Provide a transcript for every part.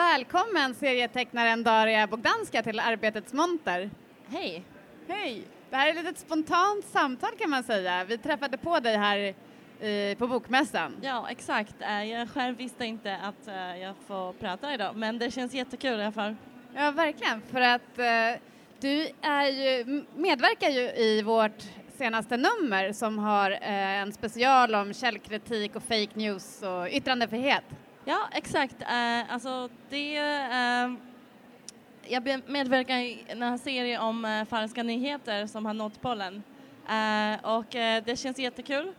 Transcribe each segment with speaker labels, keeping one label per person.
Speaker 1: Välkommen serietecknaren Daria Bogdanska till Arbetets monter.
Speaker 2: Hej!
Speaker 1: Hej! Det här är ett litet spontant samtal kan man säga. Vi träffade på dig här i, på Bokmässan.
Speaker 2: Ja, exakt. Eh, jag själv visste inte att eh, jag får prata idag, men det känns jättekul i alla fall.
Speaker 1: Ja, verkligen, för att eh, du är ju, medverkar ju i vårt senaste nummer som har eh, en special om källkritik och fake news och yttrandefrihet.
Speaker 2: Ja, exakt. Uh, alltså det... Uh, jag medverkar i en serie om uh, falska nyheter som har nått pollen. och det känns jättekul.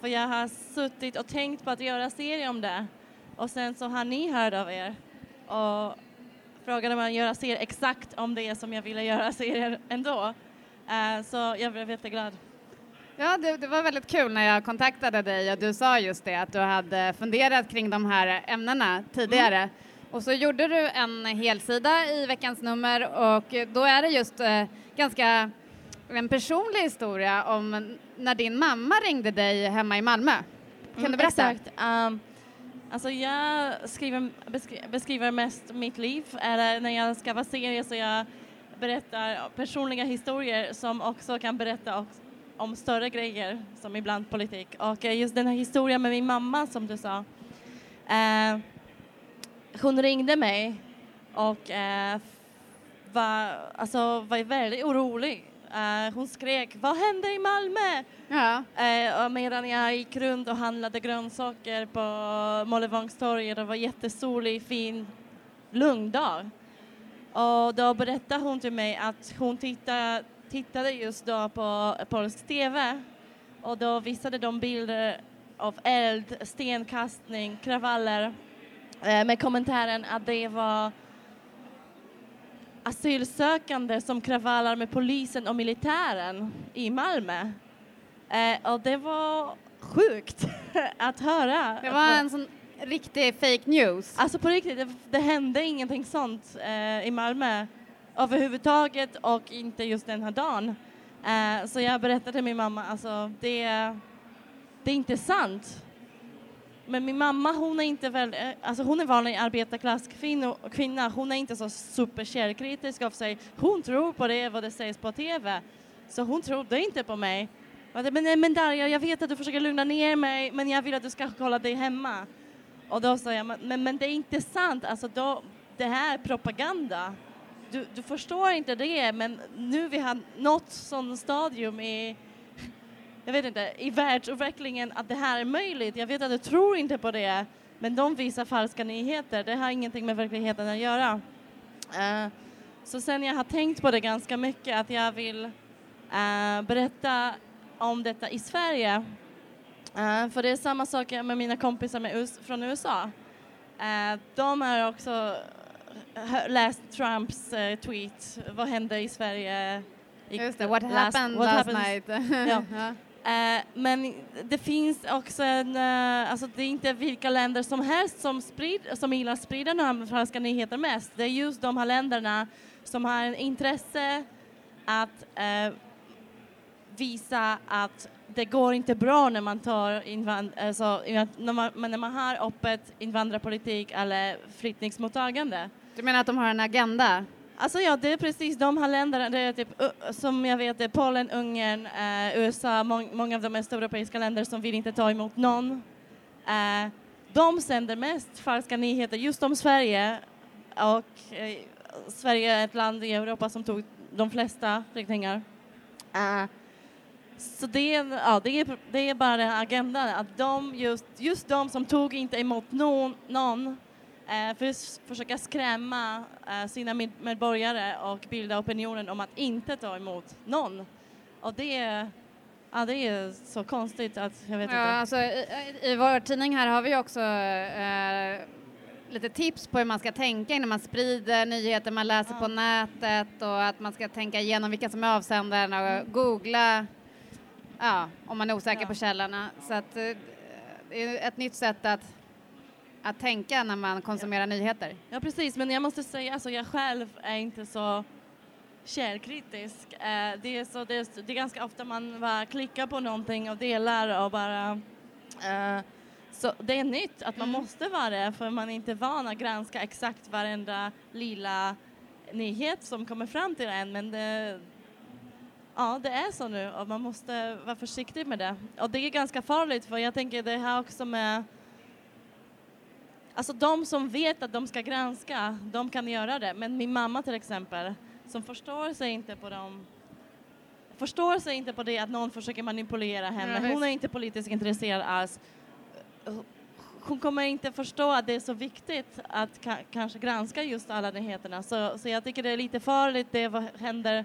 Speaker 2: för jag har suttit och tänkt på att göra serie om det. Och sen så har ni hört av er och frågade om att göra serie exakt om det som jag ville göra serier ändå. så jag blev jätteglad.
Speaker 1: Ja, det, det, var väldigt kul när jag kontaktade dig och du sa just det att du hade funderat kring de här ämnena tidigare. Mm. Och så gjorde du en helsida i veckans nummer och då är det just eh, ganska en personlig historia om när din mamma ringde dig hemma i Malmö. Kan mm, du berätta?
Speaker 2: Exakt. Um, alltså jag skriver, beskri beskriver mest mitt liv. Eller när jag ska vara serie så jag berättar personliga historier som också kan berätta också om större grejer som ibland politik. Och eh, just den här historien med min mamma som du sa. Eh, hon ringde mig och eh, var, alltså, var väldigt orolig. Eh, hon skrek vad händer i Malmö? Ja. Eh, medan jag gick runt och handlade grönsaker på Mollevångstorget och var jättesolig, fin, lugn dag. Och då berättade hon till mig att hon tittade tittade just då på polsk TV och då visade de bilder av eld, stenkastning, kravaller eh, med kommentaren att det var asylsökande som kravallar med polisen och militären i Malmö. Eh, och det var sjukt att höra.
Speaker 1: Det var en sån riktig fake news.
Speaker 2: Alltså på riktigt, det, det hände ingenting sånt eh, i Malmö överhuvudtaget och inte just den här dagen. Eh, så jag berättade till min mamma, alltså det, det är inte sant. Men min mamma hon är inte väl, eh, alltså hon är vanlig arbetarklasskvinna, hon är inte så superkällkritisk av sig. Hon tror på det vad det sägs på TV. Så hon trodde inte på mig. Men, eh, men Darja, jag vet att du försöker lugna ner mig men jag vill att du ska kolla dig hemma. Och då sa jag, men, men det är inte sant, alltså då, det här är propaganda du, du förstår inte det, men nu vi har nått sån stadium i jag vet inte, i världsutvecklingen att det här är möjligt. Jag vet att du tror inte på det, men de visar falska nyheter. Det har ingenting med verkligheten att göra. Uh, så sen jag har tänkt på det ganska mycket, att jag vill uh, berätta om detta i Sverige. Uh, för det är samma sak med mina kompisar med från USA. de är också läst Trumps uh, tweet, vad hände i Sverige?
Speaker 1: I Just det, what last, happened what last night.
Speaker 2: ja. Uh, men det finns också en, uh, alltså det är inte vilka länder som helst som, sprid, som gillar sprida de franska nyheter mest. Det är just de här länderna som har en intresse att visa att det går inte bra när man tar invand alltså, när man, när man har öppet invandrarpolitik eller flyttningsmottagande.
Speaker 1: Du menar att de har en agenda?
Speaker 2: Alltså ja, det är precis de här länderna, det är typ, som jag vet, det är Polen, Ungern, eh, USA, må många av de mest europeiska länder som vill inte ta emot någon. Eh, de sänder mest falska nyheter just om Sverige och eh, Sverige är ett land i Europa som tog de flesta flyktingar. Eh, så det är, ja, det, är, det är bara agendan, att de just, just de som tog inte emot någon, någon för att försöka skrämma eh, sina medborgare och bilda opinionen om att inte ta emot någon. Och det är, ja, det är så konstigt att jag vet
Speaker 1: ja,
Speaker 2: inte.
Speaker 1: Alltså, i, I vår tidning här har vi också eh, lite tips på hur man ska tänka innan man sprider nyheter man läser ja. på nätet och att man ska tänka igenom vilka som är avsändarna och mm. googla ja, om man är osäker ja. på källorna. Så att, eh, det är ett nytt sätt att att tänka när man konsumerar ja. nyheter.
Speaker 2: Ja, precis, men jag måste säga, alltså jag själv är inte så källkritisk. Eh, det, är så, det, är, det är ganska ofta man bara klickar på någonting och delar och bara eh, Så det är nytt att man måste vara det för man är inte van att granska exakt varenda lilla nyhet som kommer fram till en men det, ja, det är så nu och man måste vara försiktig med det. Och det är ganska farligt för jag tänker det här också med Alltså de som vet att de ska granska, de kan göra det. Men min mamma till exempel, som förstår sig inte på dem förstår sig inte på det att någon försöker manipulera henne.
Speaker 1: Ja,
Speaker 2: Hon är inte politiskt intresserad alls. Hon kommer inte förstå att det är så viktigt att ka kanske granska just alla nyheterna. Så, så jag tycker det är lite farligt det vad händer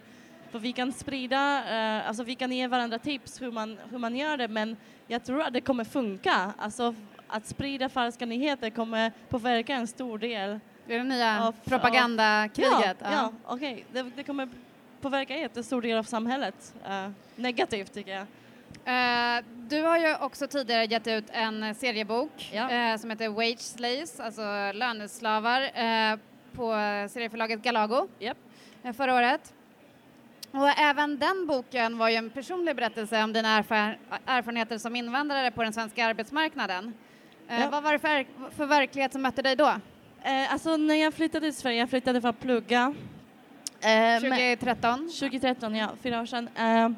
Speaker 2: för vi kan sprida, eh, alltså vi kan ge varandra tips hur man, hur man gör det men jag tror att det kommer funka. Alltså att sprida falska nyheter kommer påverka en stor del.
Speaker 1: Det är det nya
Speaker 2: Av-
Speaker 1: propagandakriget.
Speaker 2: Ja, ja okej. Det, det kommer påverka en jättestor del av samhället. eh, negativt tycker jag.
Speaker 1: Eh, du har ju också tidigare gett ut en seriebok
Speaker 2: Ja.
Speaker 1: eh, som heter Wage Slaves, alltså löneslavar, eh, på serieförlaget Galago eh, förra året. Och även den boken var ju en personlig berättelse om dina erfar erfarenheter som invandrare på den svenska arbetsmarknaden. Eh,
Speaker 2: Ja.
Speaker 1: Vad var det för, för verklighet som mötte dig då?
Speaker 2: Eh, alltså när jag flyttade till Sverige, jag flyttade för att plugga. Eh, men-
Speaker 1: 2013?
Speaker 2: 2013, ja, fyra år sedan. Eh,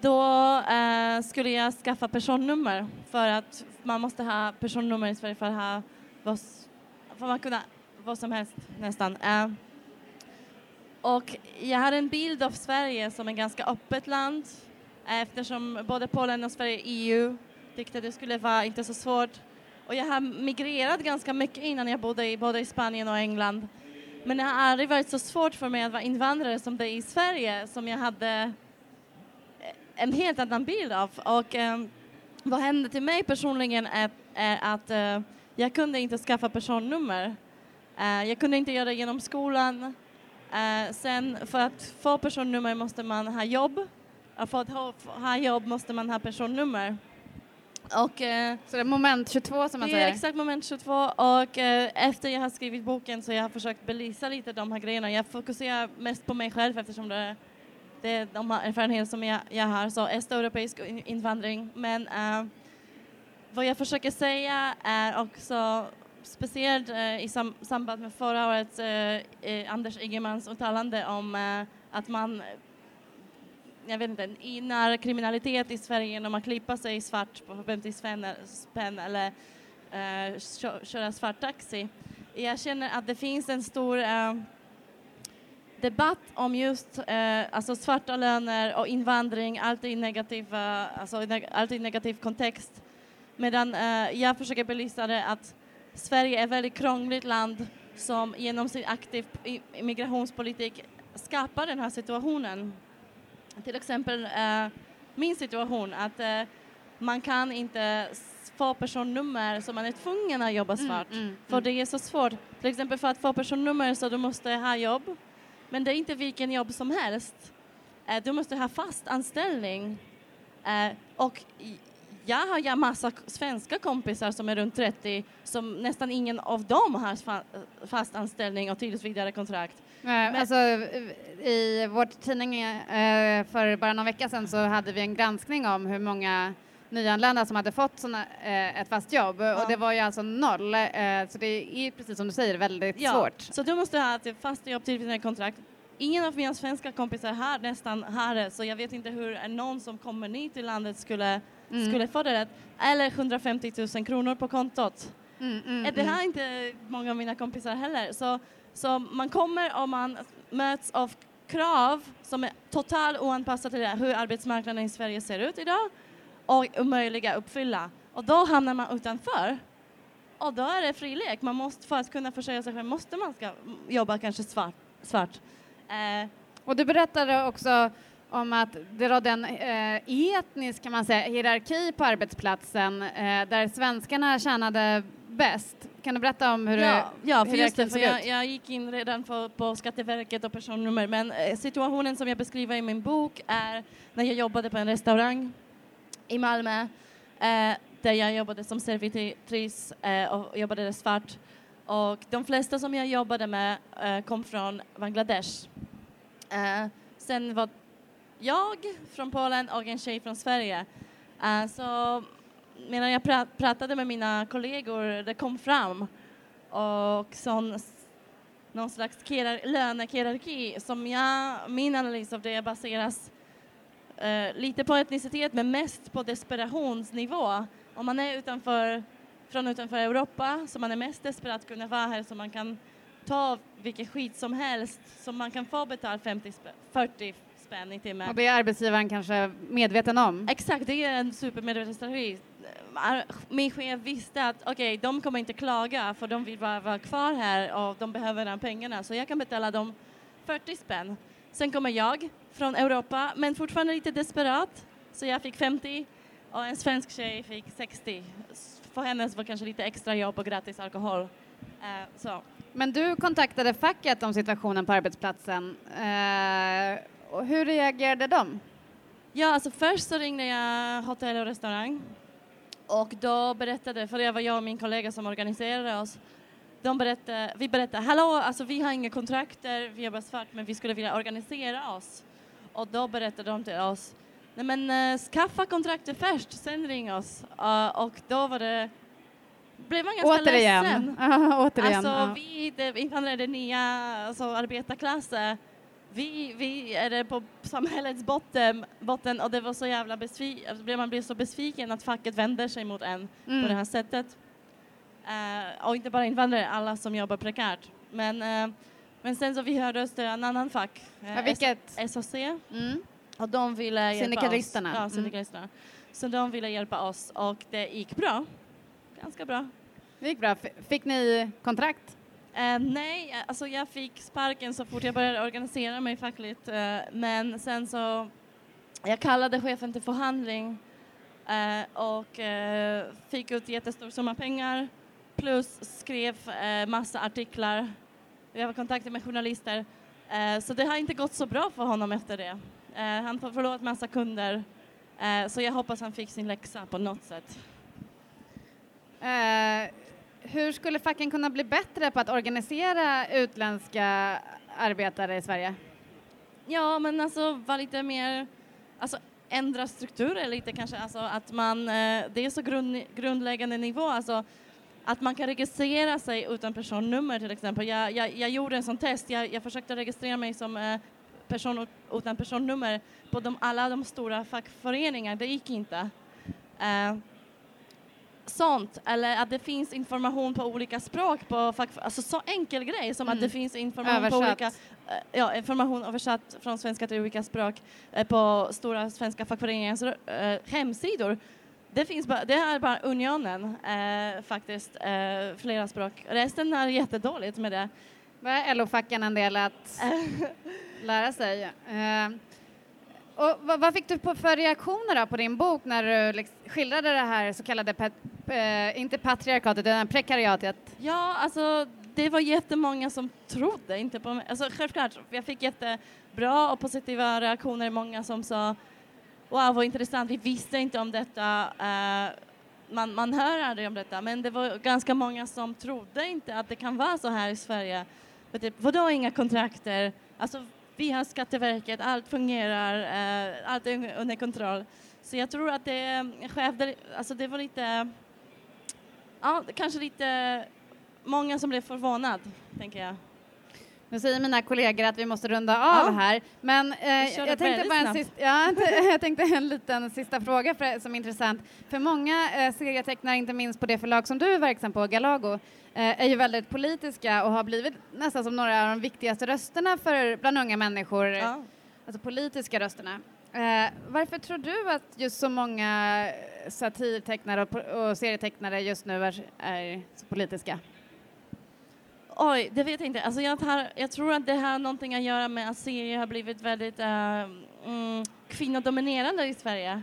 Speaker 2: då eh, skulle jag skaffa personnummer för att man måste ha personnummer i Sverige för att ha vad, för att kunna vad som helst nästan. Eh, och jag hade en bild av Sverige som ett ganska öppet land eh, eftersom både Polen och Sverige är EU tyckte det skulle vara inte så svårt. Och jag har migrerat ganska mycket innan jag bodde i både i Spanien och England. Men det har aldrig varit så svårt för mig att vara invandrare som det är i Sverige som jag hade eh, en helt annan bild av. Och eh, vad hände till mig personligen är, är att eh, jag kunde inte skaffa personnummer. Eh, jag kunde inte göra det genom skolan. Eh, sen för att få personnummer måste man ha jobb. Och för att ha, ha jobb måste man ha personnummer. Och eh,
Speaker 1: Så det är moment 22 som man
Speaker 2: det är
Speaker 1: säger?
Speaker 2: exakt moment 22 och eh, efter jag har skrivit boken så jag har försökt belysa lite de här grejerna. Jag fokuserar mest på mig själv eftersom det, det är de erfarenheter som jag, jag har, så östeuropeisk in- invandring. Men eh, vad jag försöker säga är också speciellt eh, i sam- samband med förra årets Anders Ygemans uttalande om att man jag vet inte, när kriminalitet i Sverige genom att klippa sig svart på 50 spänn, eller eh, köra svart taxi. Jag känner att det finns en stor eh, debatt om just eh, alltså svarta löner och invandring, alltid i negativ, eh, alltså neg- alltid i negativ kontext. Medan eh, jag försöker belysa det att Sverige är ett väldigt krångligt land som genom sin aktiv migrationspolitik immigrationspolitik skapar den här situationen. Till exempel eh, min situation att eh, man kan inte få personnummer så man är tvungen att jobba svart.
Speaker 1: Mm, mm,
Speaker 2: För
Speaker 1: mm.
Speaker 2: det är så svårt. Till exempel för att få personnummer så du måste ha jobb. Men det är inte vilken jobb som helst. Eh, du måste ha fast anställning. Eh, och jag har ja massa svenska kompisar som är runt 30 som nästan ingen av dem har fa- fast anställning och tills vidare kontrakt.
Speaker 1: Men, alltså, I vår tidning eh, för bara någon vecka sedan så hade vi en granskning om hur många nyanlända som hade fått såna, eh, ett fast jobb och det var ju alltså noll. Eh, så det är precis som du säger väldigt svårt.
Speaker 2: Så du måste ha ett fast jobb till kontrakt. Ingen av mina svenska kompisar här nästan det så jag vet inte hur någon som kommer ny till landet skulle,
Speaker 1: Mm.
Speaker 2: skulle få det rätt. Eller 150 000 kronor på kontot.
Speaker 1: Mm, mm,
Speaker 2: Eh, Det
Speaker 1: mm.
Speaker 2: har inte många av mina kompisar heller. Så, så man kommer och man möts av krav som är totalt oanpassade till hur arbetsmarknaden i Sverige ser ut idag och omöjliga att uppfylla. Och då hamnar man utanför. Och då är det frilek. Man måste, för att kunna försörja sig själv måste man ska jobba kanske svart. svart. Eh,
Speaker 1: Och du berättade också om att det rådde en eh, etnisk kan man säga, hierarki på arbetsplatsen eh, där svenskarna tjänade bäst. Kan du berätta om hur
Speaker 2: ja, ja, för
Speaker 1: hur
Speaker 2: det,
Speaker 1: såg
Speaker 2: jag,
Speaker 1: ut?
Speaker 2: jag gick in redan på, på Skatteverket och personnummer men eh, situationen som jag beskriver i min bok är när jag jobbade på en restaurang i Malmö eh, där jag jobbade som servitris eh, och jobbade svart och de flesta som jag jobbade med eh, kom från Bangladesh. Eh, sen var jag från Polen och en tjej från Sverige. Så medan jag pratade med mina kollegor, det kom fram och sån, någon slags lönehierarki som jag, min analys av det baseras eh, lite på etnicitet men mest på desperationsnivå. Om man är utanför, från utanför Europa så man är mest desperat att kunna vara här så man kan ta vilket skit som helst som man kan få betalt 50 40 spänn i timmen.
Speaker 1: Och det är arbetsgivaren kanske medveten om?
Speaker 2: Exakt, det är en supermedveten strategi. Min chef visste att okej, okay, de kommer inte klaga för de vill bara vara kvar här och de behöver de pengarna så jag kan betala dem 40 spänn. Sen kommer jag från Europa men fortfarande lite desperat så jag fick 50 och en svensk tjej fick 60. För hennes var kanske lite extra jobb och gratis alkohol. Uh, så.
Speaker 1: Men du kontaktade facket om situationen på arbetsplatsen. Uh, och hur reagerade de?
Speaker 2: Ja, alltså först så ringde jag hotell och restaurang och då berättade, för det var jag och min kollega som organiserade oss, de berättade, vi berättade, hallå, alltså vi har inga kontrakter, vi jobbar svart men vi skulle vilja organisera oss. Och då berättade de till oss, nej men uh, skaffa kontraktet först, sen ring oss. Uh, och då var det blev man ganska
Speaker 1: återigen.
Speaker 2: ledsen.
Speaker 1: återigen.
Speaker 2: Alltså vi det, invandrare, det nya alltså, arbetarklassen, vi, vi är på samhällets botten, botten och det var så jävla besviken, alltså, man blir så besviken att facket vänder sig mot en mm. på det här sättet. Uh, och inte bara invandrare, alla som jobbar prekärt. Men, uh, men sen så vi hörde till en annan fack,
Speaker 1: uh, ja, vilket?
Speaker 2: SAC, mm. och de ville hjälpa
Speaker 1: syndikalisterna.
Speaker 2: oss. Ja, mm. syndikalisterna. Mm. Så de ville hjälpa oss och det gick bra, ganska bra.
Speaker 1: Det gick bra. Fick ni kontrakt?
Speaker 2: Eh, nej, alltså jag fick sparken så fort jag började organisera mig fackligt. Eh, men sen så, jag kallade chefen till förhandling eh, och eh, fick ut jättestor summa pengar plus skrev eh, massa artiklar. Jag var i kontakt med journalister. Eh, så det har inte gått så bra för honom efter det. han har förlorat massa kunder. så jag hoppas han fick sin läxa på något sätt
Speaker 1: hur skulle facken kunna bli bättre på att organisera utländska arbetare i Sverige?
Speaker 2: Ja, men alltså vara lite mer, alltså ändra strukturer lite kanske, alltså att man, eh, det är så grund, grundläggande nivå, alltså att man kan registrera sig utan personnummer till exempel. Jag, jag, jag gjorde en sån test, jag, jag försökte registrera mig som eh, person utan personnummer på de, alla de stora fackföreningarna, det gick inte. Uh, sånt, eller att det finns information på olika språk, på alltså så enkel grej som mm. att det finns information
Speaker 1: översatt.
Speaker 2: på olika, eh, ja, information översatt från svenska till olika språk eh, på stora svenska fackföreningars äh, hemsidor. Det, finns bara, det är bara Unionen äh, faktiskt, äh, flera språk. Resten är jättedåligt med det.
Speaker 1: Vad är LO-facken en del att lära sig? Och vad, fick du på för reaktioner på din bok när du liksom skildrade det här så kallade, eh, inte patriarkatet, utan prekariatet?
Speaker 2: Ja, alltså det var jättemånga som trodde inte på mig. Alltså självklart, jag fick jättebra och positiva reaktioner, många som sa wow vad intressant, vi visste inte om detta. Eh, man, man hör aldrig om detta, men det var ganska många som trodde inte att det kan vara så här i Sverige. Typ, vadå inga kontrakter? Alltså vi har Skatteverket, allt fungerar, eh, allt är under kontroll. Så jag tror att det eh, skedde... alltså det var lite, ja, kanske lite många som blev förvånad, tänker jag.
Speaker 1: Nu säger mina kollegor att vi måste runda av ja. här, men eh, jag, tänkte bara en sist, ja, jag tänkte en liten sista fråga för, som är intressant. För många eh, serietecknare, inte minst på det förlag som du är verksam på, Galago, eh, är ju väldigt politiska och har blivit nästan som några av de viktigaste rösterna för, bland unga människor, ja alltså politiska rösterna. Eh, varför tror du att just så många satirtecknare och, och serietecknare just nu är, är så politiska?
Speaker 2: Oj, det vet jag inte. Alltså jag, tar, jag tror att det har någonting att göra med att serier har blivit väldigt uh, mm, kvinnodominerande i Sverige.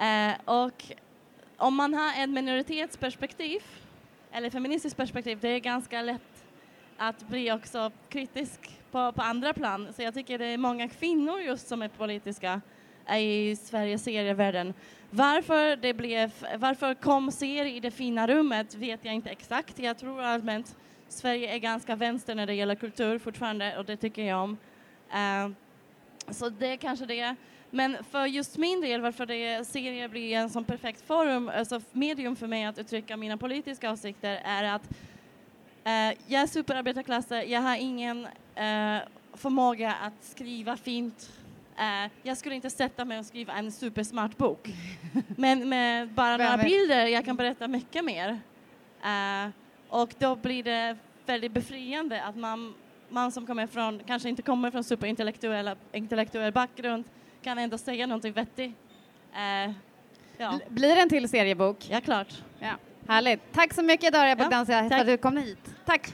Speaker 2: Uh, och om man har ett minoritetsperspektiv, eller feministiskt perspektiv, det är ganska lätt att bli också kritisk på, på andra plan. Så jag tycker det är många kvinnor just som är politiska i Sveriges serievärlden. Varför det blev, varför kom serier i det fina rummet vet jag inte exakt. Jag tror allmänt Sverige är ganska vänster när det gäller kultur fortfarande och det tycker jag om. Uh, så det är kanske det. Men för just min del, varför det serier blir en sån perfekt forum, alltså medium för mig att uttrycka mina politiska åsikter är att eh, jag är superarbetarklasse, jag har ingen eh, förmåga att skriva fint. Eh, jag skulle inte sätta mig och skriva en supersmart bok. Men med bara några bilder jag kan berätta mycket mer. Eh, och då blir det väldigt befriande att man, man som kommer från, kanske inte kommer från superintellektuell intellektuell bakgrund kan ändå säga någonting vettigt. Eh, ja.
Speaker 1: Bl- Blir det en till seriebok?
Speaker 2: ja, klart.
Speaker 1: Ja. Härligt. Tack så mycket Daria
Speaker 2: Ja,
Speaker 1: Bogdanska för att du kom hit. Tack.